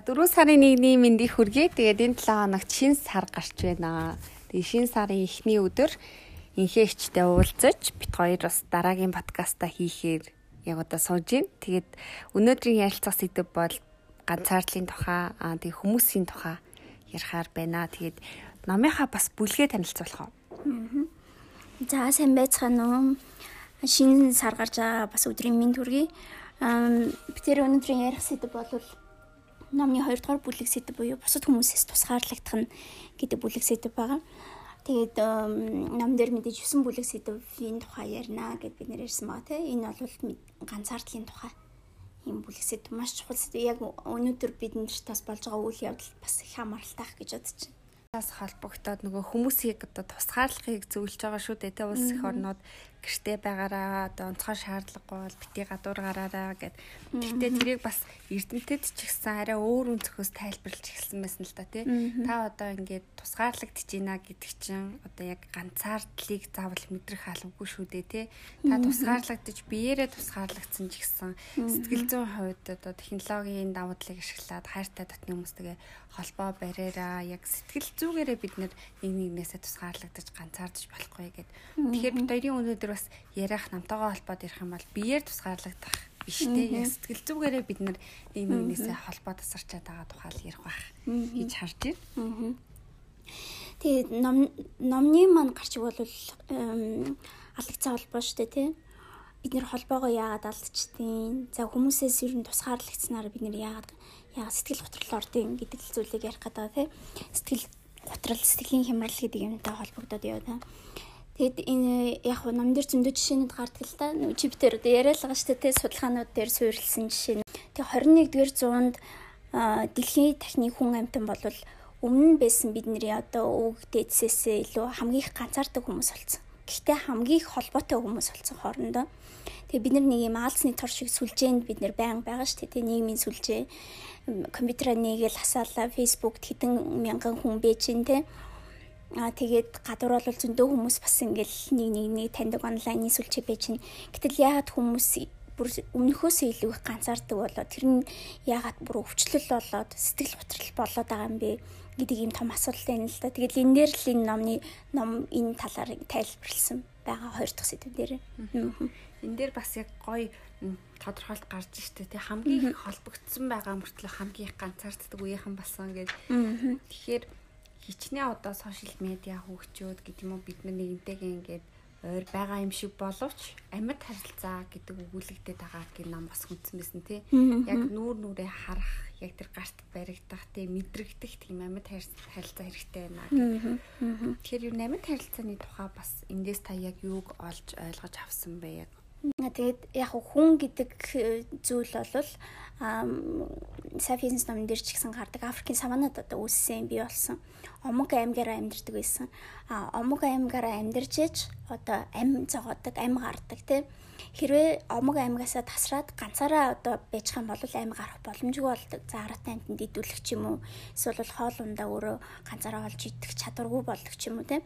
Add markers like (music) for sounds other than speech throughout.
За 4 сарын 1-ний мэндийг хүргэе. Тэгээд энэ 7 хоногт шинэ сар гарч байна. Тэгээд шинэ сарын эхний өдөр инхээчтэй уулзаж бит хоёр бас дараагийн подкаста хийхээр яг одоо сууж байна. Тэгээд өнөөдрийн ярилцах сэдв бол ганцаардлын тухай, аа тэг хүмүүсийн тухай ярихаар байна. Тэгээд номынхаа бас бүлгээ танилцуулах уу? За сайн байцгаана уу? Шинэ сар гарч байгаа бас өдрийн мэнд хүргэе. Би тэр өнөөдрийн ярих сэдв бол номны 2 дугаар бүлэг сэдв буюу бусад хүмүүсээс тусгаарлагдах нь гэдэг бүлэг сэдв байгаа. Тэгээд ном дээр мэдээж 9 бүлэг сэдвийн тухай ярина гэд бид нэр ярьсан байгаа тийм. Энэ бол ганцаардлын тухай юм бүлэг сэдв маш чухал сэдв. Яг өнөөдөр бидэнд тас болж байгаа үйл явдал бас их хамааралтай ах гэж бодож байна тас холбогдоод нөгөө хүмүүсийг одоо тусгаарлахыг зөвлөж байгаа шүү дээ. Тэ улс их орнууд гэртээ байгаараа одоо онцгой шаардлагагүй бол бити гадуур гараараа гэд. Гэхдээ тэрийг бас эрдэмтэд ч ихсэн арай өөр өнцгөөс тайлбарлаж эхэлсэн байсан л да тий. Та одоо ингээд тусгаарлагдж байна гэдэг чинь одоо яг ганцаардлыг заавал мэдрэх албагүй шүү дээ тий. Та тусгаарлагдж биеэрээ тусгаарлагдсан ч гэсэн сэтгэл зүйн хувьд одоо технологийн давуу талыг ашиглаад хайртай дотны хүмүүстэйгээ холбоо бариараа яг сэтгэл зүгээрээ бид нэг нэгнээсээ тусгаарлагдаж ганцаардаж болохгүй гэд. Тэгэхээр бид хоёрын өнөөдөр өнөөдөр бас яриах намтайгаа холбоод ярих юм бол биеэр тусгаарлагдах биш те яг сэтгэл зүгээрээ бид нар нэг нэгнээсээ холбоо тасарчаад байгаа тухай ярих байх гэж харж байна. Тэгээд ном номны маань гарч бол алгацаа холбоо штэ те бид нэр холбоогоо яагаад алдчихдیں۔ За хүмүүсээс ер нь тусгаарлагдсанаар бид нэр яагаад яагаад сэтгэл готрол ордын гэдэг зүйлийг ярих гэдэг тий. Сэтгэл готрол, сэтгэлийн хямрал гэдэг юмтай холбогдоод яваа та. Тэгэд энэ яг нь ном дээр зөндөө жишээнүүд гардаг л та. Чиптэр одоо яриад байгаа шүү дээ. Судалгаанууд дээр суурилсан жишээ. Тэг 21-р зуунд дэлхийн тахны хүн амтан болвол өмнө нь байсан бидний одоо өг дээдсээсээ илүү хамгийн их ганцаардаг хүмүүс болсон. Гэхдээ хамгийн их холбоотой хүмүүс болсон хоорондоо. Тэгээ бид нар нэг юм аалзны тор шиг сүлжээнд бид нар байн байгаа шүү дээ. Нийгмийн сүлжээ компьютераа нэгээл хасаалаа, Facebook хэдэн мянган хүн бэж ин тэ Аа тэгээд гадуур бол зөндөө хүмүүс бас ингээл нэг нэг нэг таньдаг онлайны сүлжээ байж чинь. Гэтэл яагаад хүмүүс бүр өмнөхөөсөө илүү их ганцаардаг болоо тэр нь яагаад бүр өвчлөл болоод сэтгэл готрол болоод байгаа юм бэ гэдэг юм том асуудал байна л да. Тэгэл энэ дээр л энэ номны ном энэ талаар тайлбарлсан байгаа хоёр дахь сэдв дээр. Энэ дээр бас яг гоё тодорхойлт гарч штэ тий хамгийн холбогдсон байгаа мөртлөө хамгийн их ганцаарддаг үеийнхэн болсон гэдэг. Тэгэхээр хичнээн одоо сошиал медиа хөгжөөд гэдэг юм уу бид нар нэгнтэйгээ ингээд ойр байгаа юм шиг боловч амьд харилцаа гэдэг өгүүлэгдээд байгаа гэх нам бас хүндсэн байсан тий. Яг нүүр нүрээ харах, яг тэр гарт баригдах, тий мэдрэгдэх тийм амьд харилцаа хэрэгтэй байна гэх. Тэгэхээр юу амьд харилцааны тухай бас эндээс та яг юуг олж ойлгож авсан бэ яг Тэгээд яг хүн гэдэг э, зүйл бол сая физикс номон дээр ч гэсэн гардаг Африкийн саванад одоо үүссэн бий болсон. Омог аймгаараа амьдардаг байсан. А омог аймгаараа амьдарч ээж одоо ам зогоодог, ам гардаг тийм. Хэрвээ омог аймгаасаа тасраад ганцаараа одоо байж хам бол ам гарах боломжгүй болдог. За аратаа амтнд идүүлэх ч юм уу. Эсвэл хоол ундаа өөрөө ганцаараа олж идэх чадваргүй болдог ч юм уу тийм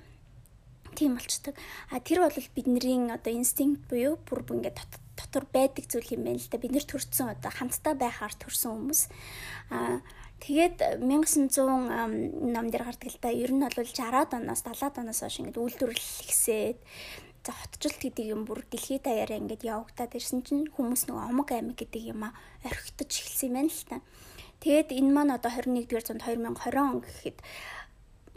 тийм болчдөг. А тэр бол бидний одоо инстинкт буюу бүр ингээд дотор байдаг зүйл юм байна л да. Бид нэр төрсөн одоо хамтдаа байхаар төрсэн хүмүүс. А тэгээд 1900 ном дээр гардаг л да. Ер нь бол 60-аад оноос 70-аад оноос хойш ингээд үйлдвэрлэл ихсээд за хотчлт гэдэг юм бүр дэлхийд даяараа ингээд явагдаад ирсэн чинь хүмүүс нөгөө омог аймаг гэдэг юм а орхитож эхэлсэн юм байна л та. Тэгээд энэ маань одоо 21-р зуунд 2020 он гэхэд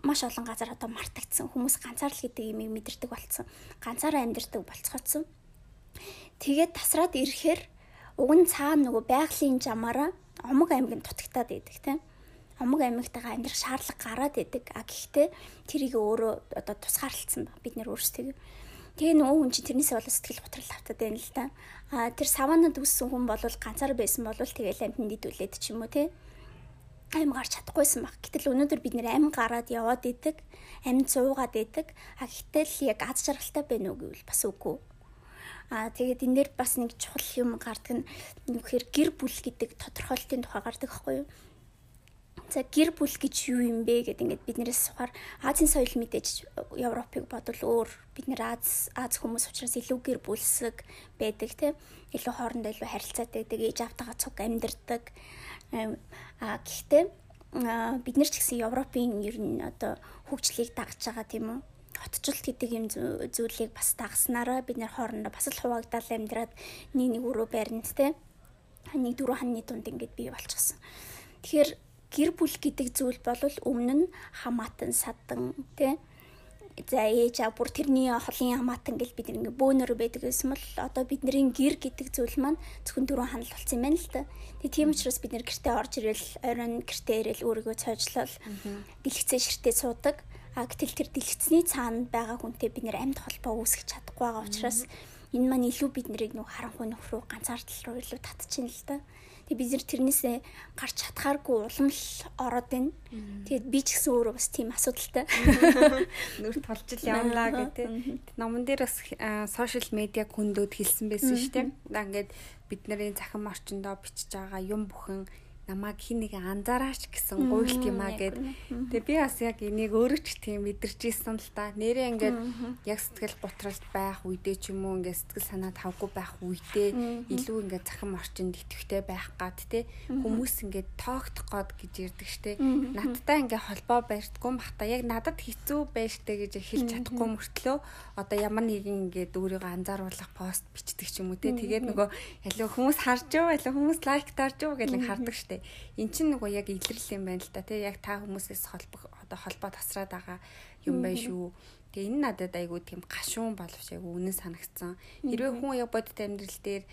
маш олон газар одоо мартагдсан хүмүүс ганцаарл гэдэг юмыг мэдэрдэг болцсон. Ганцаараа амьдэрдэг болцгоцсон. Тэгээд тасраад ирэхээр уг нь цаана нөгөө байгалийн жамаараа омог аймгийн дутагтаад идэг тийм. Омог аймагтайгаа амьдрах шаардлага гараад идэг. А гэхдээ тэрийг өөрөө одоо тусгаарлалцсан баг бид нэр өөрсдөө. Тэгээ нөгөө хүн чинь тэрнээсээ болоо сэтгэл готрол автаад байна л да. А тэр саванад үссэн хүн бол ганцаар байсан бол тэгэл амьтанд идүүлээд ч юм уу тийм аим гарч чадахгүйсэн баг. Гэтэл өнөөдөр бид нэр аим гараад яваад идэг, амьд суугаад идэг. А гэтэл яг аз жаргалтай байна уу гэвэл бас үгүй. А тэгээд энэ дээр бас нэг чухал юм гардаг нь нүхээр гэр бүл гэдэг тодорхойлтын тухай гардаг байхгүй юу? За гэр бүл гэж юу юм бэ гэдэг ингээд биднээс сухаар Азийн соёл мэдээж Европыг бодвол өөр бид нэр Аз Аз хүмүүс учраас илүү гэр бүлсэг байдаг тийм илүү хоорондоо илүү харилцаатай байдаг ээж автагаа цуг амьдэрдэг а гэхдээ бид нар ч гэсэн Европын ер нь одоо хөгжлийг дагж байгаа тийм үү? Хотчлт гэдэг юм зүйлийг бас дагснараа бид нэр хоорондоо бас л хуваагдал амьдраад нэг нэг өрөө барьнт те нэг дөрөв ханны дунд ингээд бий болчихсон. Тэгэхээр гэр бүл гэдэг зүйл бол өмнө нь хамаатан садан тий за ээж аа бүр тэрний холын хамаатан гэл бид ингээ бөөнөр байдаг гэсэн бол одоо бидний гэр гэдэг зүйл маань зөвхөн дөрөв ханал болсон юм байна л та. Тэгээ тийм учраас бид нэр гэртээ орж ирэл оройн гэртээ ирэл өөрийгөө цойжлол дэлгэцээ ширтээ суудаг. А гэтэл тэр дэлгэцний цаана байгаа хүнтэй бид нэр амьд холбоо үүсгэж чадахгүй байгаа учраас энэ маань илүү бид нарыг нэг харанхуй нөхрөө ганцаардал руу илүү татчихна л та. Тэгээ бид нэр тэрнээсээ гарч чадхааргүй улам л ороод байна. Тэгээд би ч гэсэн өөрөө бас тийм асуудалтай. Нүр толж л явлаа гэдэг. Номон дээр бас сошиал медиа хүндөөд хэлсэн байсан шүү дээ. Ингээд бидний захин орчиндөө бичиж байгаа юм бүхэн намайг хин нэг анзаараач гэсэн гуйлт юм а гэд. Тэгээ би бас яг энийг өөрөө ч тийм мэдэрч ийсэн л та. Нэрээ ингээд яг сэтгэл готролт байх үедээ ч юм уу ингээд сэтгэл санаа тавгүй байх үедээ илүү ингээд захим орчинд итгэвтэй байх гад те хүмүүс ингээд тоогдох год гэж ирдэг штэ. Надтай ингээд холбоо барьдгүй бахта яг надад хэцүү байжтэй гэж хэлж чадахгүй мөртлөө одоо ямар нэгэн ингээд өөрийгөө анзааруулах пост бичдэг ч юм уу те. Тэгээд нөгөө ялуу хүмүүс харж юу, ялуу хүмүүс лайк таарж юу? гэж хардаг штэ штэ. Эн чинь нөгөө яг илрэл юм байна л да тий. Яг та хүмүүсээс холбох одоо холбоо тасраад байгаа юм байна шүү. Тэгээ энэ надад айгүй тийм гашуун боловч яг үнэн санагцсан. Хэрвээ хүн яг бодит амьдрал дээр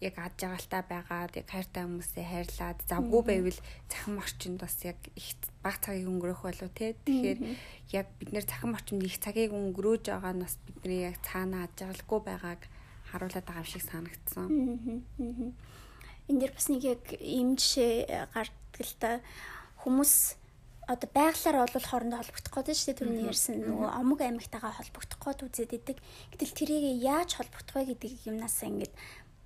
яг ад жаргалтай байгаад яг хайртай хүмүүсээ хайрлаад завгүй байвал цахим орчинд бас яг их баг цагийг өнгөрөх болов те тэгэхээр яг бид нэр цахим орчинд их цагийг өнгөрөөж байгаа нь бас бидний яг цаана ад жаргалгүй байгааг харуулад байгаа юм шиг санагдсан энэ дэр бас нэг яг ийм жишээ гардаг л та хүмүүс одоо байглаар бол хоорондоо холбогдох гэдэг шүү дээ түрүүний ярьсан нөгөө омог аймагтайгаа холбогдох гээд үзээд идэг. Гэтэл тэрийг яаж холбогдох вэ гэдэг юмнаас ингээд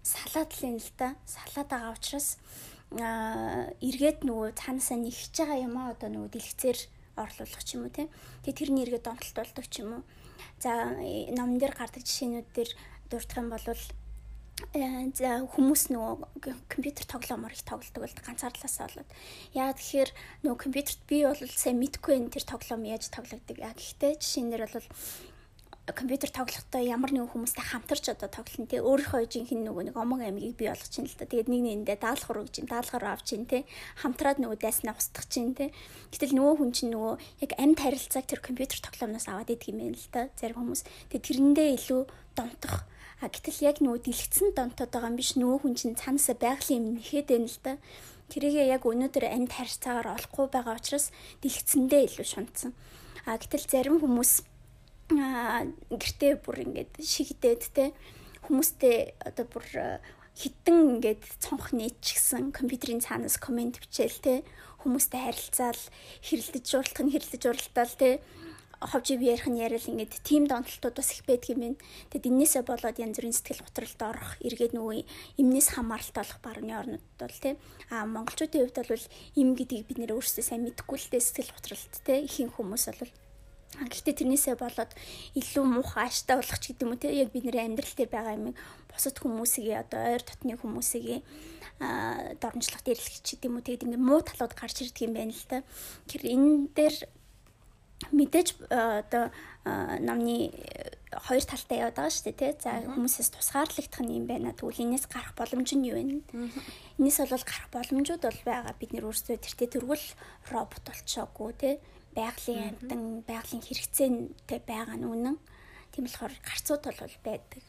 салаад л та. Салаад байгаа учраас аа эргээд нөгөө цаанасаа нэгж байгаа юм аа одоо нөгөө дэлгэцээр орлуулах ч юм уу те. Тэгээ тэрний эргээд донтолт болдог ч юм уу. За номон дээр гардаг жишээнүүд дээр дурдах юм бол Э, хүмүүс нөгөө компьютер тоглоомор их тоглодог бол ганцаардлаасаа болоод яа тэгэхээр нөгөө компьютерт би бол сайн мэдгүй энэ тэр тоглоом яаж тоглогддог. А гэхдээ жишээнээр бол компьютер тоглохдоо ямар нэгэн хүмүүстэй хамтарч одоо тоглоно те. Өөрийнхөө жинхэнэ нөгөө нэг омог аймгийг бий болгож чинь л та. Тэгээд нэг нэгэндээ даалгавар өгч чинь даалгавар авч чинь те. Хамтраад нөгөө дайснаа устгах чинь те. Гэтэл нөгөө хүн чинь нөгөө яг амьд харилцааг тэр компьютер тоглоомноос аваад идэг юм байна л та зарим хүмүүс. Тэгээд тэрэндээ илүү донтох А гэтэл яг нөгөө дэлгэцэн донтоод байгаа юм биш нөгөө хүн чинь цаанасаа байгалийн юм нэхэд байна л да. Тэрийгээ яг өнөөдөр амьд харьцаагаар олохгүй байгаа учраас дэлгэцэндээ илүү шунтсан. А гэтэл зарим хүмүүс а гэртээ бүр ингээд шигдээд те хүмүүстэй одоо бүр хитэн ингээд цонх нээчихсэн компьютерийн цаанаас комент бичээл те хүмүүстэй харилцаал хэрэлдэж жуулах нь хэрэлдэж уралдаал те ховжив ярих нь яриад ингээд тим донтолтууд бас их байдаг юм байна. Тэгэд энээсээ болоод янз бүрийн сэтгэл готролд орох, эргээд нөгөө эмнээс хамааралтай болох барууны орнууд бол тийм а монголчуудын хувьд бол эм гэдгийг бид нэр өөрсдөө сайн мэдэхгүй л дээ сэтгэл готролт тийм ихэнх хүмүүс бол Гэхдээ тэрнээсээ болоод илүү муухай ааштай болох ч гэдэг юм уу те яг бидний амьдрал дээр байгаа юм бусад хүмүүсийн одоо ойр дотны хүмүүсийн а дормжлох дээрлэх ч гэдэг юм уу тэгээд ингээ муу талууд гарч ирдэг юм байна л та. Тэгэхээр энэ дээр мэдээж э, одоо э, номны хоёр талтай яваад байгаа шүү дээ тий. За хүмүүсээс тусгаарлагдах нь юм байна. Тэгвэл энэс гарах боломж нь юу вэ? Энэс бол гарах боломжууд бол байгаа. Бид нэр өөрсдөө тэртээ тэргүүл робот болчоогүй тий. Байгалийн амтан, байгалийн хэрэгцээтэй байгаа нь үнэн. Тийм болохоор гарцууд бол байдаг.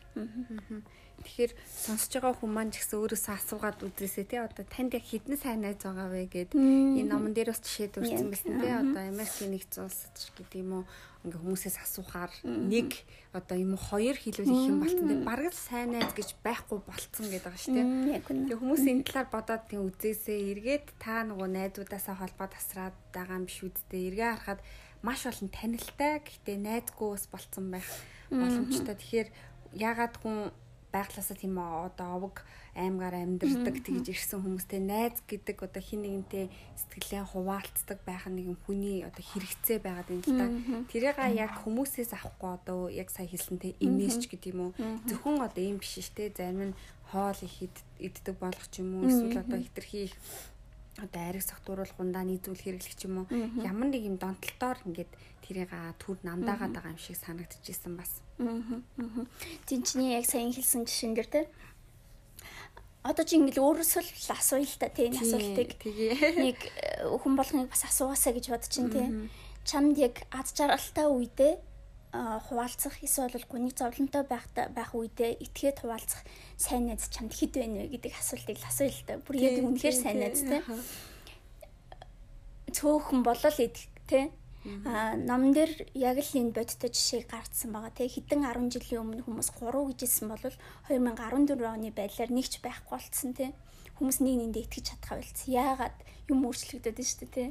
Тэгэхээр сонсож байгаа хүн маань ч гэсэн өөрөөсөө асуугаад үзээсэй тий одоо танд яг хідэн сайн найз байгаа вэ гэд. Энэ номон дээр бас жишээ дурдсан байсан тий одоо Америкийн нэгдсэн улсад гэдэг юм уу ингээ хүмүүсээс асуухаар нэг одоо юм хоёр хэлүүлэх юм болцсон тий бараг л сайн найз гэж байхгүй болцсон гэдэг байгаа шүү тий Тэгээ хүмүүс энэ талаар бодоод тийм үзээсэй эргээд та нөгөө найзуудаасаа холбоо тасраад байгаа юм биш үсттэй эргээ харахад маш олон танилтай гэхдээ найзгүй бас болцсон байх боломжтой. Тэгэхээр ягаад хүн байглаасаа тийм одоо овог аймгаар амьдардаг тэгж ирсэн хүмүүстэй найз гэдэг одоо хин нэгнтэй сэтгэлээ хуваалцдаг байх нэгэн хүний одоо хэрэгцээ байгаад юм л да. Тэрийг яг хүмүүсээс авахгүй одоо яг сая хэлсэнтэй имэж гэдэг юм уу. Зөвхөн одоо юм биш штэ зарим нь хоол их иддэг болох ч юм уу эсвэл одоо хитрхи их одоо ариг согтууруулах ундааны зүйл хэрэглэх ч юм уу ямар нэг юм донтолтоор ингээд тэрийг түр намдаагаад байгаа юм шиг санагдчихсэн бас. Тинчний яг сайн хэлсэн жишээн дээр те. Одоо чи ингээл өөрөөсөө л асууя л та тийм асуултыг. нэг хүн болгоныг бас асуугаасаа гэж бодож чинь тийм чамд яг ад жаргалтай үедээ хуваалцах эсвэл гүнийг зовлонтой байх байх үедээ итгээд хуваалцах сайн найз чамд хэд байна вэ гэдэг асуултыг асууя л та. Бүр яг үнэхээр сайн найз тийм цөөхөн болол идэл тийм А номон дээр яг л энэ бодтой жишээг гаргацсан байгаа те. Хэдэн 10 жилийн өмнө хүмүүс 3 гэжсэн бол 2014 оны байдлаар нэгч байхгүй болцсон те. Хүмүүс нэг нэндээ итгэж чадхаа болсон. Яагаад юм өөрчлөгдөд нь шүү дээ те.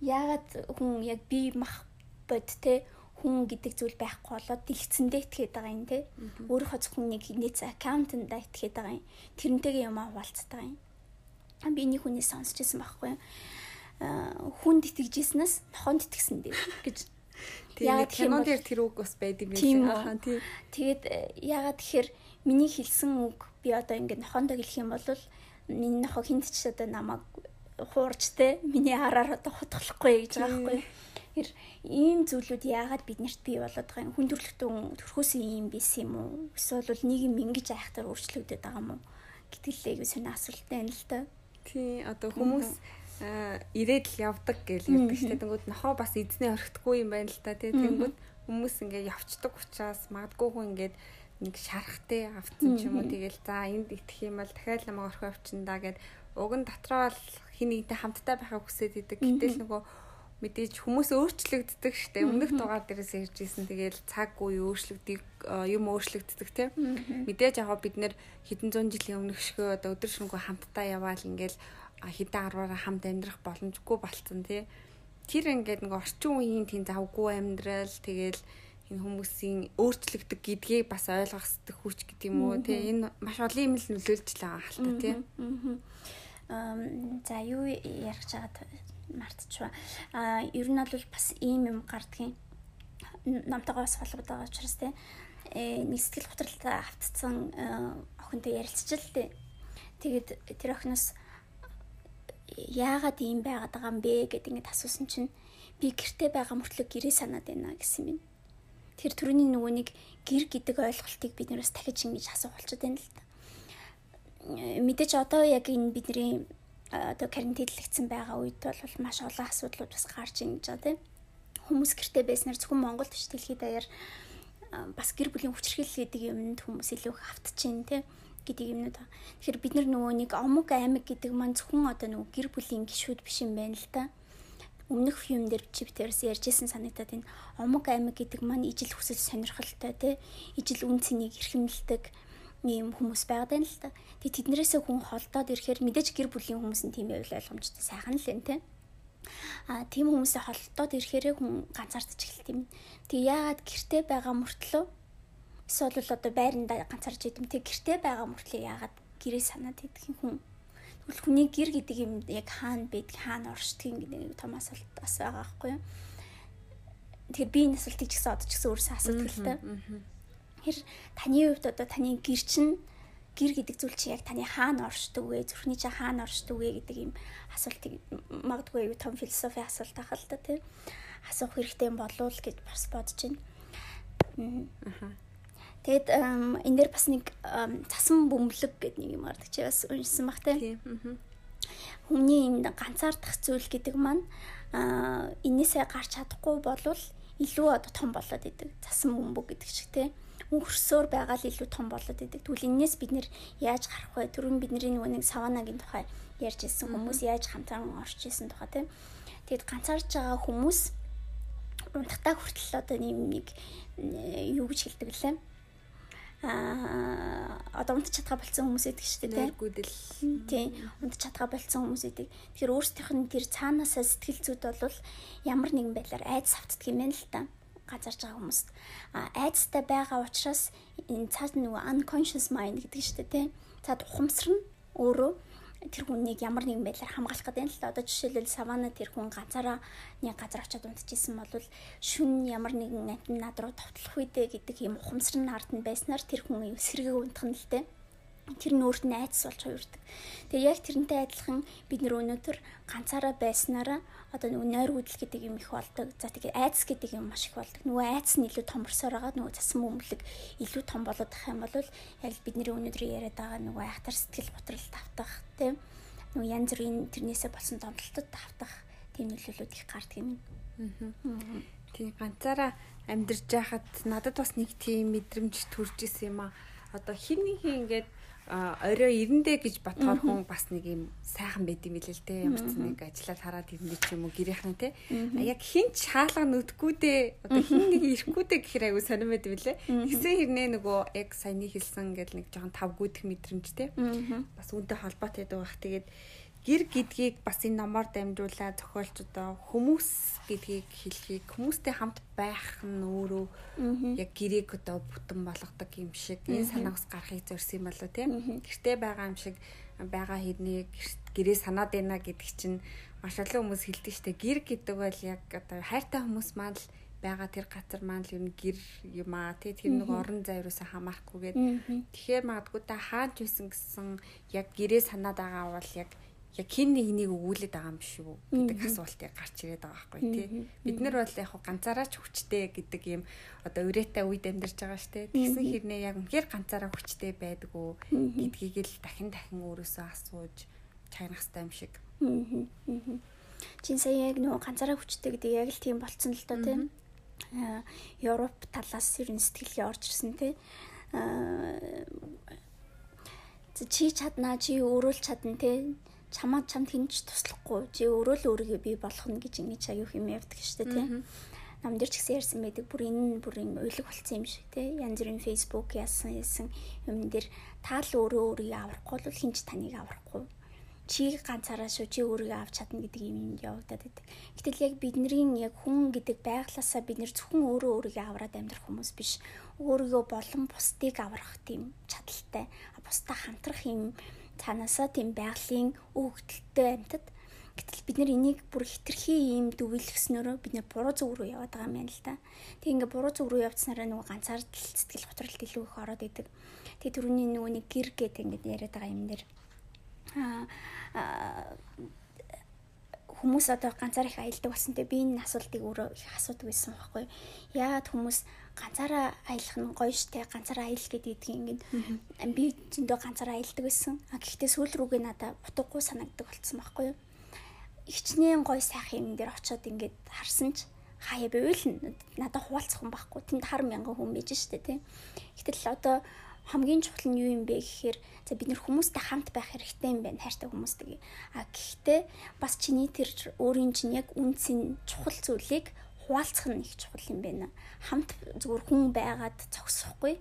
Яагаад хүн яг би мах бод те хүн гэдэг зүйл байхгүй болоод дэлгэцэндээ итгээд байгаа юм те. Өөрийнхөө зөвхөн нэг нийц аккаунтанда итгээд байгаа юм. Тэрнтэйгээ юм хаваалцдаг юм. Би нэг хүнээс сонсч ирсэн байхгүй юу? хүнд итгэжсэнээс нохонд итгэсэн дээ гэж (laughs) яагаад кинон дээр тэр үг бас байд юм байна. Ахаа тийм. Тэгээд э, яагаад тэгэхээр миний хэлсэн үг би одоо ингээд нохондоо хэлэх юм бол миний нохоо хинт ч одоо намайг хуурч те миний араар одоо хутгалахгүй гэж байгаа байхгүй. Тэр ийм зүйлүүд яагаад биднэрт бий болоод байгаа юм? Хүн төрлөختөн төрхөөсөн ийм биш юм уу? Эсвэл нийгэм ингэж айхтар өөрчлөгдөд байгаа юм уу? Гэтгэлээ гэж сонир асуулттай юм л та. Тий, одоо хүмүүс ирээд л явдаг гэж ярьдаг шүү дээ. Тэнгүүд нохоо бас эзнээ орхитгүй юм байна л та тий. Тэнгүүд хүмүүс ингээд явцдаг учраас магадгүй хүн ингээд нэг шарахтай авцсан ч юм уу тэгэл за энд итгэх юм бол дахиад намайг орхио авчиндаа гэд уг нь дотроо л хин нэгтэй хамтдаа байхыг хүсэж идэг. Гэтэл нөгөө мэдээж хүмүүс өөрчлөгддөг штэ. Өмнөх дугаар дээрээс ирж исэн тэгэл цаг үе өөрчлөгдөг юм өөрчлөгддөг тийм. Мэдээж яг бид нэр хэдэн зуун жилийн өмнөх шигөө одоо өдөр шөнөгүй хамтдаа яваал ингээл хідэн арваараа хамт амьдрах боломжгүй болцсон тий. Тэр ингээд нэг орчин үеийн тийм завгүй амьдрал тэгэл энэ хүмүүсийн өөрчлөгдөг гэдгийг бас ойлгох хэрэгтэй хүч гэдэг юм уу тий. Энэ маш олон юм л нөлөөлж байгаа хальта тий. Аа за юу ярих чагаад мартчихва. Аа ер нь бол бас ийм юм гардгийн намтайгаа бас холбоод байгаа учраас тий. Э нэг сэтгэл готролтой автцсан э, охинтой ярилцчихлаа тий. Тэгээд тэр охиноос яагаад ийм байгаад байгаа юм бэ гэд ингээд асуусан чинь би гэрте байгаа мөртлөө гэрээ санаад байна гэсэн юм. Тэр төрөний нөгөө нэг гэр гэдэг ойлголтыг бид нараас дахиж ингэж асуух болчиход байна л та. Мэдээж одоо яг энэ бидний одоо карантинлэгдсэн байгаа үед бол маш олон асуудлууд бас гарч ийн гэж байгаа тийм. Хүмүүс гэрте байснаар зөвхөн Монголд биш дэлхийд даяар бас гэр бүлийн хүчирхийлэл гэдэг юмд хүмүүс илүү их автчихээн тийм гэдэг юмнууд байна. Тэгэхээр бид нар нөгөө нэг омог аймаг гэдэг маань зөвхөн одоо нөгөө гэр бүлийн гишүүд биш юм байна л да. Өмнөх фильм дээр чиптэрс ярьжсэн санагдаад энэ омог аймаг гэдэг маань ижил хүсэл сонирхолтой тий ижил үн цэнийг эрхэмлдэг ийм хүмүүс байгаад байна л да. Тэгээ тэднэрээсээ хүн холдоод ирэхээр мэдээж гэр бүлийн хүмүүс нь тийм байвал ойлгомжтой сайхан л энэ тий а тийм хүмүүсээ холдоод ирэхээр хүн ганцаардчих эхэлт юм. Тэг яагаад гэрте байгаа мөртлөө Эсвэл одоо байранда ганцаарч идэм тэг гэрте байгаа мөртлөө яагаад гэрээ санаад идэх хүн. Тэгвэл хүний гэр гэдэг юм яг хаана байдаг, хаана оршдгийг гэдэг том асуулт бас байгаа байхгүй юу? Тэгэхээр би энэ асуултыг ч гэсэн одоо ч гэсэн өөрөөсөө асуудаг л Тэр таны хувьд одоо таны гэр чинь гэр гэдэг зүйл чи яг таны хаана оршдог вэ? Зүрхний чи хаана оршдог вэ гэдэг юм асуултыг магадгүй юу том философи асуулт ахал та тийм асуух хэрэгтэй болов уу гэж бас бодож байна. Аа. Тэгэд энэ дээр бас нэг цасан бөмбөлөг гэдэг нэг юм гардаг чи бас уншсан баг те. Хүмүүний энэ ганцаардах зүйл гэдэг маань энээсээ гарч чадахгүй болвол илүү одоо том болоод идэг. Цасан бөмбөг гэдэг шиг те өнгөрсөөр байгаа л илүү том болоод идэг. Тэгвэл энэс бид нэр яаж гарах вэ? Түрүүн бидний нөгөө нэг саванагийн тухай ярьж ирсэн хүмүүс яаж хамтран орж ирсэн тухай тийм. Тэгэд ганцаарч байгаа хүмүүс унтахтаа хүртэл одоо нэг юу гэж хэлдэг лээ аа одоо унтж чадгаа болцсон хүмүүс идэг шүү дээ тийм. Тийм. Унтж чадгаа болцсон хүмүүс идэг. Тэгэхээр өөрсдийнх нь тэр цаанаасаа сэтгэл зүйд бол ямар нэгэн байдлаар айдас автдаг юм байна л та. Газарж байгаа хүмүүст айцтай байгаа учраас энэ цаад нөгөө unconscious mind гэдэг шүү дээ. Цаад ухамсар нь өөрөө тэр хүнийг ямар нэгэн байдлаар хамгаалах гэдэг юм л. Одоо жишээлбэл савана тэр хүн ганцаараа нэг газар очиод унтчихсан бол шүн ямар нэгэн амтны над руу товтлох үедээ гэдэг юм ухамсар нь ард нь байснаар тэр хүн сэргийг унтах нь л дээ тэр нөөрт нь айдас болж хувирдаг. Тэгээ яг тэрнтэй адилхан бид нөр өнөөдөр ганцаараа байснараа одоо нөгөө нойр хөдөл гэдэг юм их болдог. За тэгээ айдас гэдэг юм маш их болдог. Нөгөө айдас нь илүү томорсоор байгаа нөгөө цасан бөмбөлөг илүү том болоод ах юм бол яг бидний өнөөдөр яриад байгаа нөгөө айхтар сэтгэл готрол тавтах тийм нөгөө янз бүрийн тэрнээсээ болсон томдолтод тавтах тийм нөлөөлөд их гардаг юм. Аа. Тийм ганцаараа амьдарч байхад надад бас нэг тийм мэдрэмж төрж исэн юм аа. Одоо хин нэг ингээд орой ирэндээ гэж бодохоор хүн бас нэг юм сайхан байд юм билээ л те. Ямар ч нэг ажиллаад хараад ирэндээ ч юм уу гэрийнхэн те. Яг хин ч хаалга нүдггүй дээ одоо хин нэг ирэхгүй дээ гэхээр айгу сонирм байд билээ. Тэгсэн хэрнээ нөгөө яг саяны хэлсэн гэл нэг жоохон тавгүйдэх мэдрэмж те. Бас үүнтэй холбоотой байдаг бах тэгээд гэр гэдгийг бас энэ номоор дамжуулаад зохиолч одоо хүмүүс гэдгийг хэлхийг хүмүүстэй хамт байх нь өөрөө яг гэрээг одоо бүтэн болгодог юм шиг энэ санаагаас гарахыг зорьсон юм болоо тийм. Гэртээ байгаа юм шиг байгаа хэрнийг гэрээ санаад байна гэдэг чинь маш олон хүмүүс хэлдэг штэ гэр гэдэг бол яг одоо хайртай хүмүүс маань л байгаа тэр газар маань л юм гэр юм аа тий. Тэр нэг орон зай юусаа хамаарахгүйгээд тэгэхээр магадгүй та хаанч байсан гэсэн яг гэрээ санаад байгаа бол яг яг хин нэг нэг өгүүлээд байгаа юм биш үү гэдэг асуултыг гарч ирээд байгаа байхгүй тий. Бид нар бол яг ганцаараа ч хүчтэй гэдэг юм одоо үрээтэй үед амьдарч байгаа штэ. Тэгсэн хэрнээ яг үнэхээр ганцаараа хүчтэй байдгүй гэдгийг л дахин дахин өөрөөсөө асууж чагнах хэрэгтэй юм шиг. Чин сая яг нөгөө ганцаараа хүчтэй гэдэг яг л тийм болцсон л доо тий. Европ талаас ер нь сэтгэлгээ орж ирсэн тий. Чи чаднаа чи өөрөө л чадна тий чамаа чамд хинч туслахгүй чи өөрөө л өөрийгөө бий болгох нь гэж ингэж аюу хэм явдаг шүү дээ тийм нам дээр ч гэсэн ярьсан байдаг бүр энэ бүр юм уйлаг болсон юм шиг тийм янз бүрийн Facebook яасан яасан юм дээр та л өөрөө өөрийгөө аврахгүй бол хинч таныг аврахгүй чи ганцаараа шүү чи өөрийгөө авч чадна гэдэг юм юм явагдаад байдаг. Гэтэл яг бидний яг хүн гэдэг байглаасаа бид нэр зөвхөн өөрөө өөрийгөө авраад амьдрах хүмүүс биш. Өөрийгөө болон бусдыг аврах тийм чадaltaй. Бусдаа хамтрах юм цаанаасаа тийм байгалийн өгөгдөлттэй амьтад гэтэл бид нар энийг бүр хитрхи юм дүгэлгснөөрөө бид нар буруу зүг рүү яваад байгаа юм байна л да. Тэг ингээ буруу зүг рүү явцсанараа нөгөө ганцаардл сэтгэл готролт илүү их ороод идэг. Тэг түрүүний нөгөө нэг гэр гэдэг ингээ яриад байгаа юм дээр аа хүмүүс одоо ганцаар их аялдаг болсон те би энэ асуултыг өөрөө их асуудаг байсан байхгүй яагаад хүмүүс ганцаараа аялах нь гоё штэ. Ганцаараа аял гэдэг ингээд би зөндөө ганцаараа аялдаг байсан. А гэхдээ сүүл рүүгээ надад утгагүй санагддаг болсон байхгүй юу? Ихчнээ гоё сайхан юм дээр очиод ингээд харсан ч хаяа байвал надад хуваалцах хүн байхгүй. Тэнд хар мянган хүн байж штэ тий. Гэтэл одоо хамгийн чухал нь юу юм бэ гэхээр за бид нэр хүмүүстэй хамт байх хэрэгтэй юм байна. Хайртай хүмүүстэйгээ. А гэхдээ бас чиний тэр өөрийн чинь яг үнцэн чухал зүйлийг хуваалцах нь их чухал юм байна. Хамт зүгээр хүн байгаад зогсохгүй.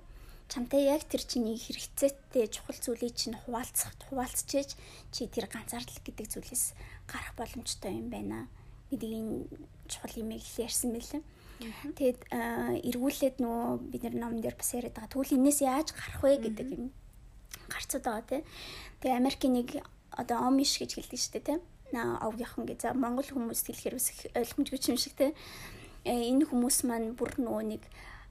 Чамтай яг тэр чиний хэрэгцээтэй чухал зүйлийг чинь хуваалцах, хуваалцчихэж чи тэр ганцаардал гэдэг зүйлээс гарах боломжтой юм байна гэдгийг чухал юм ярьсан мэлээ. Тэгээд эргүүлээд нөгөө бид нар ном дээр бас яриад байгаа. Тэгвэл энэс яаж гарах вэ гэдэг юм гарцад байгаа тий. Тэгээ Америкийн нэг одоо омиш гэж хэлдэг шүү дээ тий. Овгийнхан гэж Монгол хүмүүс хэлэхээр бас ойлгомжгүй юм шиг тий. Э, энэ хүмүүс маань бүр нөгөө нэг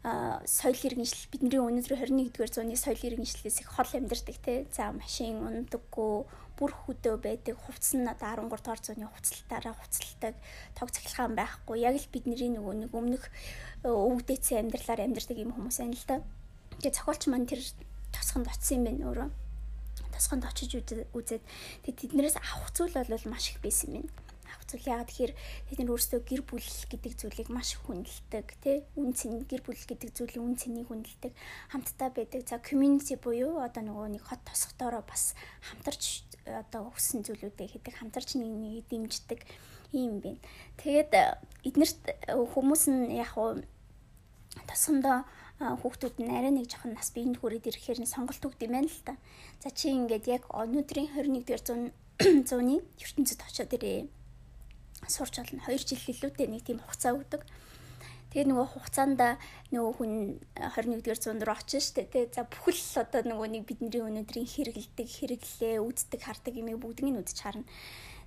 соёл иргэншил бидний өнөөдөр 21-р зууны соёл иргэншлээс их хол амьдардаг тий. За машин ундаггүй бүр хөдөө байдаг. Хувцас нь одоо 13 дугаар зууны хувцалтаараа хувцалдаг. Тог цахилгаан байхгүй. Яг л бидний нөгөө нэг өмнөх э, өвгдээцэн амьдралаар амьдардаг юм хүмүүс байна л да. Тэгээ зохиолч маань тэр тосгонд очсон юм байна өөрөө. Тосгонд очиж үзээд тэгээ тэднээс авах зүйл бол маш их байсан юм. Байна зүйл. Яагаад тэгэхээр тэд нар өөрсдөө гэр бүл гэдэг зүйлийг маш хүндэлдэг тий үн цэн гэр бүл гэдэг зүйлийн үн цэнийг хүндэлдэг хамтдаа байдаг. За community буюу одоо нөгөө нэг хот тосготороо бас хамтарч одоо өссөн зүйлүүдээ хийдэг хамтарч нэг нэг дэмждэг юм байна. Тэгээд эднэрт хүмүүс нь яг уу тосгондоо хүүхдүүд нь арай нэг жоохон нас биеинд хүрээд ирэхээр нь сонголт өгд юм байна л та. За чи ингээд яг өнөөдрийн 21-р зуун (clears throat) зууны ертөнцид очиод ирээ сурч болно. 2 жил илүүтэй нэг тийм хугацаа өгдөг. Тэгээд нөгөө хугацаанд нөгөө хүн 21-р зуунд руу очиж штэ тий. За бүхэл одоо нөгөө нэг бидний өнөөдрийн хэрэгэлдэг, хэрэглээ, үздэг, хардаг юм бүгднийг үзэж харна.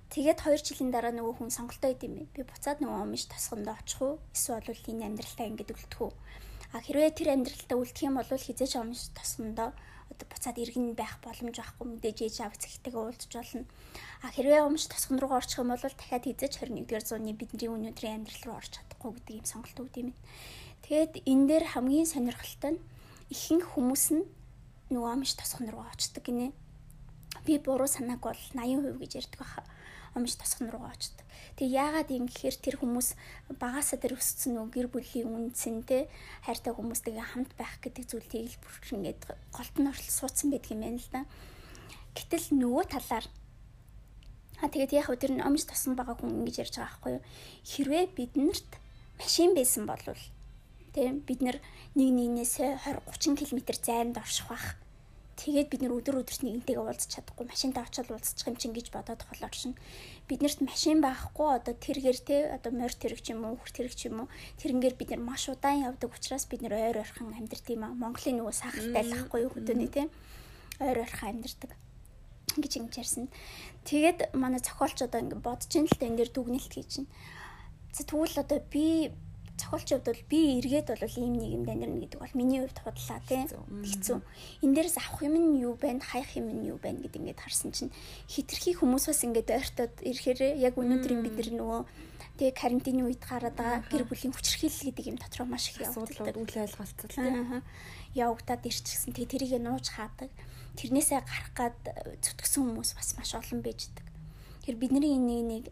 Тэгээд 2 жилийн дараа нөгөө хүн сонголтоо идэм бэ. Би буцаад нөгөө омш тасгонд очих уу? Эсвэл бол энэ амьдралтаа ингэж үлдэх үү? А хэрвээ тэр амьдралтаа үлдэх юм бол хизээч омш тасгондоо одоо буцаад иргэн байх боломж байхгүй мэдээж ээж аав цэгтэйгээ уулзч болно. А хэрвээ омш тасгон руу орчих юм бол дахиад хизээч 21-р зууны бидний өнөөдрийн амьдрал руу орч чадахгүй гэдэг юм сонголт өгд юм. Тэгээд энэ дээр хамгийн сонирхолтой нь ихэнх хүмүүс нь нөгөө омш тасгон руу очдөг гинэ. Би буруу санааг бол 80% гэж ярьдаг баха омж тосгон руу очдог. Тэгээ яагаад юм гэхээр тэр хүмүүс багасаа тэр өссөн нөө гэр бүлийн үнцэн те хайртай хүмүүстэйгээ хамт байх гэдэг зүйлийг л бүр ингээд голт нь орол суудсан байдаг юм байна л да. Гэтэл нөгөө талаар А тэгээд яг тэр нь омж тосон байгаа хүн ингэж ярьж байгаа байхгүй юу? Хэрвээ биднэрт машин байсан бол тийм бид нар нэг нэгнээс 20 30 км зайд орших байх Тэгээд бид нэр өдөр өдөрт нэгнтэйгээ уулзах чадахгүй машинтаа очиод уулзчих юм чинь гэж бодоод болохоор шин биднэрт машин байхгүй одоо тэргээр те одоо морь тэрэг ч юм уу хөр тэрэг ч юм уу тэрнгээр бид нар маш удаан явдаг учраас бид нар ойр ойрхон амьдэрдэг юм аа Монголын нөгөө сахалтай л ахгүй юу хөдөөний те ойр ойрхон амьдэрдэг гэж ингэж ярьсан. Тэгээд манай зохиолч одоо ингэ бодож ин л та энэ дээр дүгнэлт хийж. За тэгвэл одоо би зохиолчийн хувьд бол би эргээд бол ийм нэг юм данирна гэдэг бол миний хувьд худлаа тий хэцүү. Энд дээрээс авах юм нь юу байна, хаях юм нь юу байна гэдэг ингээд харсан чинь хитрхи хүмүүс бас ингээд ойртоод ирэхээр яг өнөөдрийн бид нар нөгөө тэгээ карантины үед гараад байгаа гэр бүлийн хүчрхийлэл гэдэг юм дотроо маш их явагддаг. Үйл ойлголцол тий явагдаад ирчихсэн. Тэгээ тэрийг нууж хаадаг. Тэрнээсээ гарах гад зүтгэсэн хүмүүс бас маш олон байждаг. Тэр бидний энэ нэг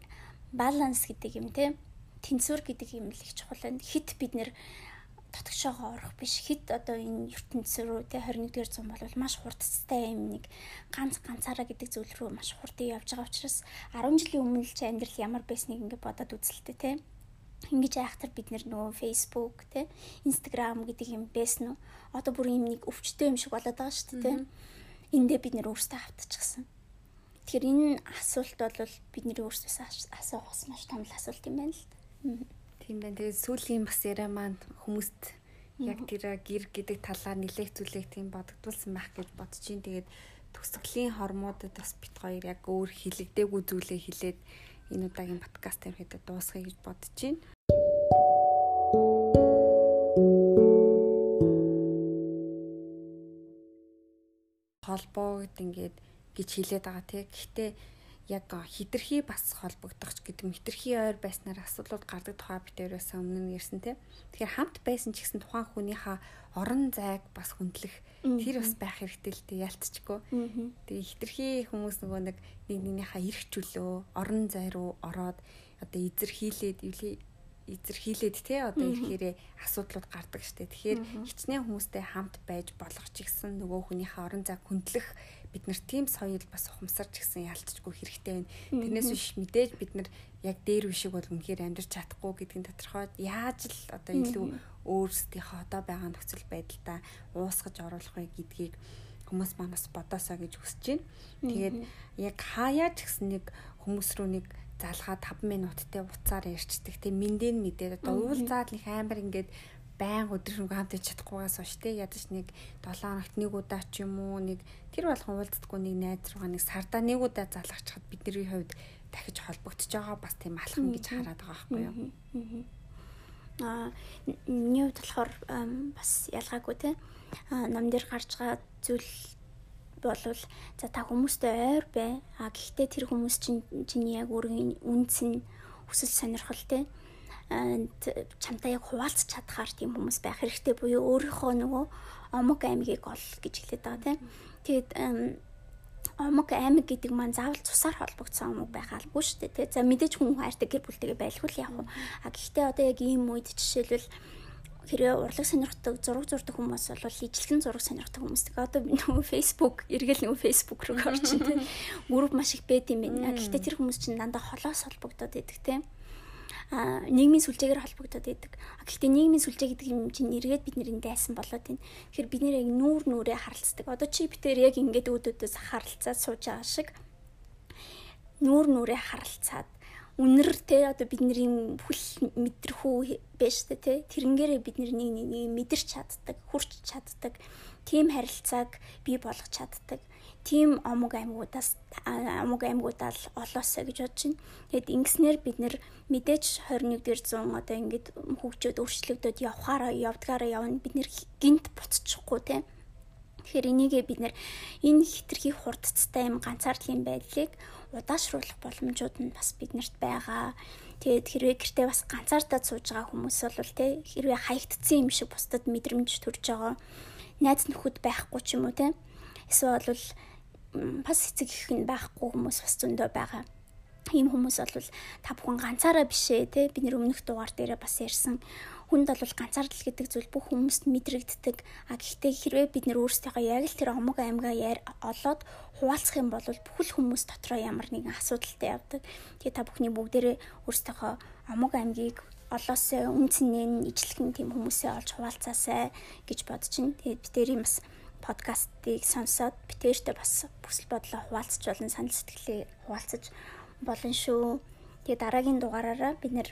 баланс гэдэг юм тий тэнцвэр гэдэг юм л их чухал байна. Хит бид нэр дотгошоогоо орох биш. Хит одоо энэ ертөнцийн рүү те 21-р зуун бол маш хурдтай юм нэг ганц ганцаараа гэдэг зүйл рүү маш хурдан явж байгаа учраас 10 жилийн өмнө л чи амьдрал ямар байсныг ингээд бодоод үзэлтэй те. Ингэж айхтар бид нөгөө Facebook те Instagram гэдэг юм байсан уу? Одоо бүр юм нэг өвчтөй юм шиг болоод байгаа шүү дээ те. Эндээ бид нэр өөрсдөө автчихсан. Тэгэхээр энэ асуулт бол бидний өөрсдөөс асуух маш том асуулт юм байна л да. Тийм байна. Тэгээд сүүлийн бас яриа маань хүмүүст яг тэр гэр гэдэг талаар нэлээх зүйлийг тийм бодогдуулсан байх гэж бодож чинь тэгээд төгсгөлийн хормуудад бас бит хоёр яг өөр хилэгдээгүй зүйлээ хилээд энэ удаагийн подкаст ирэхэд дуусгая гэж бодож чинь. холбоо гэд ингээд гэж хэлээд байгаа тий. Гэхдээ яг хитрхи бас холбогдох ч гэдэг хитрхи ойр байснаар асуудлууд гардаг тухай битээрээс өмнө нь ярьсан тийм. Тэгэхээр хамт байсан ч гэсэн тухайн хүнийхээ орон зайг бас хүндлэх тэр бас байх хэрэгтэй л дээ ялцчихгүй. Тэгээ хитрхи хүмүүс нөгөө нэг нэг нэгнийхээ эрх чөлөө орон зай руу ороод одоо эзэрхийлээд эзэрхийлээд те одоо ирэхээрээ асуудлууд гардаг штэ. Тэгэхээр хичнээн хүмүүстэй хамт байж болох ч гэсэн нөгөө хүнийхээ орон зайг хүндлэх бид нар тийм соёл бас ухамсарч гисэн ялцчгүй хэрэгтэй байна. Тэрнээс биш мэдээж бид нар яг дээр бишиг бол үнэхээр амьдрч чадахгүй гэдгийг тодорхой яаж л одоо илүү өөрсдийнхөө одоо байгаа нөхцөл байдалтай уусгаж оруулах вэ гэдгийг хүмүүс манаас бодосоо гэж хүсэж байна. Тэгээд яг хаяа ч гэсэн нэг хүмүүс рүү нэг залгаа 5 минуттай уцаар ярьцдаг. Тэг мэндэн мэдээд одоо уул заад нэг амар ингээд байн өдөр хамт иж чадахгүйгаас хойш те ядаж нэг 7 хоногт нэг удаа ч юм уу нэг тэр болгон уулздаггүй нэг найз руугаа нэг сардаа нэг удаа залгахчаад бидний хувьд дахиж холбогдож байгаа бас тийм алхан гэж хараад байгаа байхгүй юу. Аа нэг болохоор бас ялгаагүй те. Ном дээр гарч байгаа зүйл болвол за та хүмүүстэй ойр бай. А гэхдээ тэр хүмүүс чинь чиний яг өөрийн үнц нь хүсэл сонирхол те чамтай яг хуваалцах чадхаар тийм хүмүүс байх хэрэгтэй буюу өөрийнхөө нөгөө омог аймгийг ол гэж хэлээд байгаа тийм. Тэгээд омог аймаг гэдэг маань заавал цусаар холбогдсон омог байх албагүй шүү дээ. За мэдээж хүн хайртай гэр бүлтэйгээ байлгүй л яг. А гэхдээ одоо яг ийм үед жишээлбэл хэрэг урлаг сонирхдаг зураг зурдаг хүмүүс бол ижлэгэн зураг сонирхдаг хүмүүс. Тэгээ одоо би нөгөө Facebook эргэл нөгөө Facebook руу орчин тийм. Групп маш их байд юм байна. Гэхдээ тэр хүмүүс чинь дандаа холоос холбогдоод идэг тийм нийгмийн сүлжээгээр холбогдоод байдаг. Гэхдээ нийгмийн сүлжээ гэдэг юм чинь эргээд бид нэрэнд дайсан болоод байна. Тэгэхээр бид нэр яг нүүр нүрээ харалцдаг. Одоо чи битээр яг ингээд өөдөөдөөс харалцаад сууж байгаа шиг нүүр нүрээ харалцаад үнэр те одоо бидний бүл мэдрэхүү байж та те тэрнгээрээ бид нэг нэг мэдэрч чаддаг хүрч чаддаг тийм харилцааг бий болгож чаддаг тийм омог аймагуудаас омог аймагуудаа л олоосоо гэж бодож байна. Тэгэд ингэснээр бид нэр мэдээж 21-р зуун одоо ингээд хөгжөөд өөрчлөгдөд явхаараа явдгаараа явна бид нэр гинт буцчихгүй те. Тэгэхээр энийгээ бид нэр энэ хитрхи хурдцтай юм ганцаардлын байдлыг удаашруулах боломжууд нь бас биднэрт байгаа. Тэгээд хэрвээ гэртээ бас ганцаардаа сууж байгаа хүмүүс бол те хэрвээ хаягдцсан юм шиг бусдад мэдрэмж төрж байгаа найз нөхөд байхгүй ч юм уу те эсвэл бол бас эцэг их нь байхгүй хүмүүс бас зөндөө байгаа. Ийм хүмүүс бол та бүхэн ганцаараа биш ээ те бид нэр өмнөх дугаар дээрээ бас ярьсан хүнд бол ганцаардал гэдэг зүйл бүх хүмүүст мэдрэгддэг. А гэхдээ хэрвээ бид нэр өөрсдийнхөө яг л тэр омог аймгаа яар олоод хуваалцах юм бол бүхэл хүмүүс дотроо ямар нэгэн асуудалтай явдаг. Тэгээ та бүхний бүгдээрээ өөрсдийнхөө омог аймгийг олоосоо үнцнээ ижлэгэн тийм хүмүүсээ олж хуваалцаасай гэж бодож байна. Тэгээд бид тэрийн бас подкастыг сонсоод битээртэй бас бүсэл бодлоо хуваалцаж болон санал сэтгэлээ хуваалцаж болон шүү. Тэгээ дараагийн дугаараараа бид нэр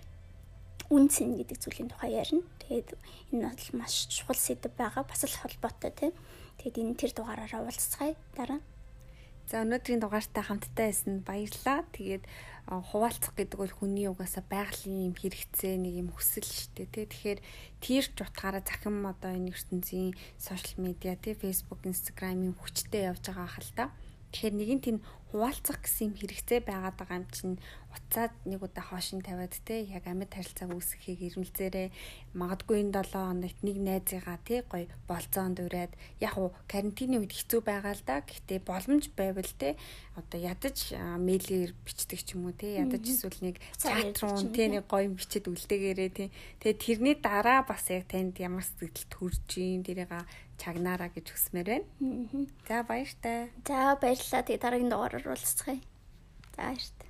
үнцэн гэдэг зүйлийн тухай ярина. Тэгээд энэ бол маш чухал сэдв байгаа. Бас л холбоотой тийм. Тэгээд энэ тэр дугаараараа уулзцгаая дараа. За өнөөдрийн дугаартай хамттай байсан баярлалаа. Тэгээд хуваалцах гэдэг бол хүний угаасаа байгалийн юм хэрэгцээ нэг юм хүсэл шүү дээ тий. Тэгэхээр тэрч утгаараа захин одоо энэ ертөнцийн сошиал медиа тий Facebook, Instagram юм хүчтэй явж байгаа хэл та. Тэгэхээр нэг нь тийм хуваалцах гэсэн юм хэрэгцээ байгаад байгаа юм чинь уцаад нэг удаа хоошин тавиад те яг амьд харилцааг үүсгэхийг ирмэлзээрээ магадгүй энэ 7 хоногт нэг найзыгаа те гоё болцоонд ураад яг уу карантины үед хэцүү байгаа л да. Гэхдээ боломж байвал те одоо ядаж мэйлээр бичдэг ч юм уу те ядаж эсвэл нэг чат руу те нэг гоё бичээд үлдээгээрээ те. Тэгээ тэрний дараа бас яг танд ямар сэтгэл төрж ийн тэрийг чагнаараа гэж хүсмээр байна. За баяртай. За баярлалаа. Тэгээ дараагийн дугаараар уулзцгаая. За баяртай.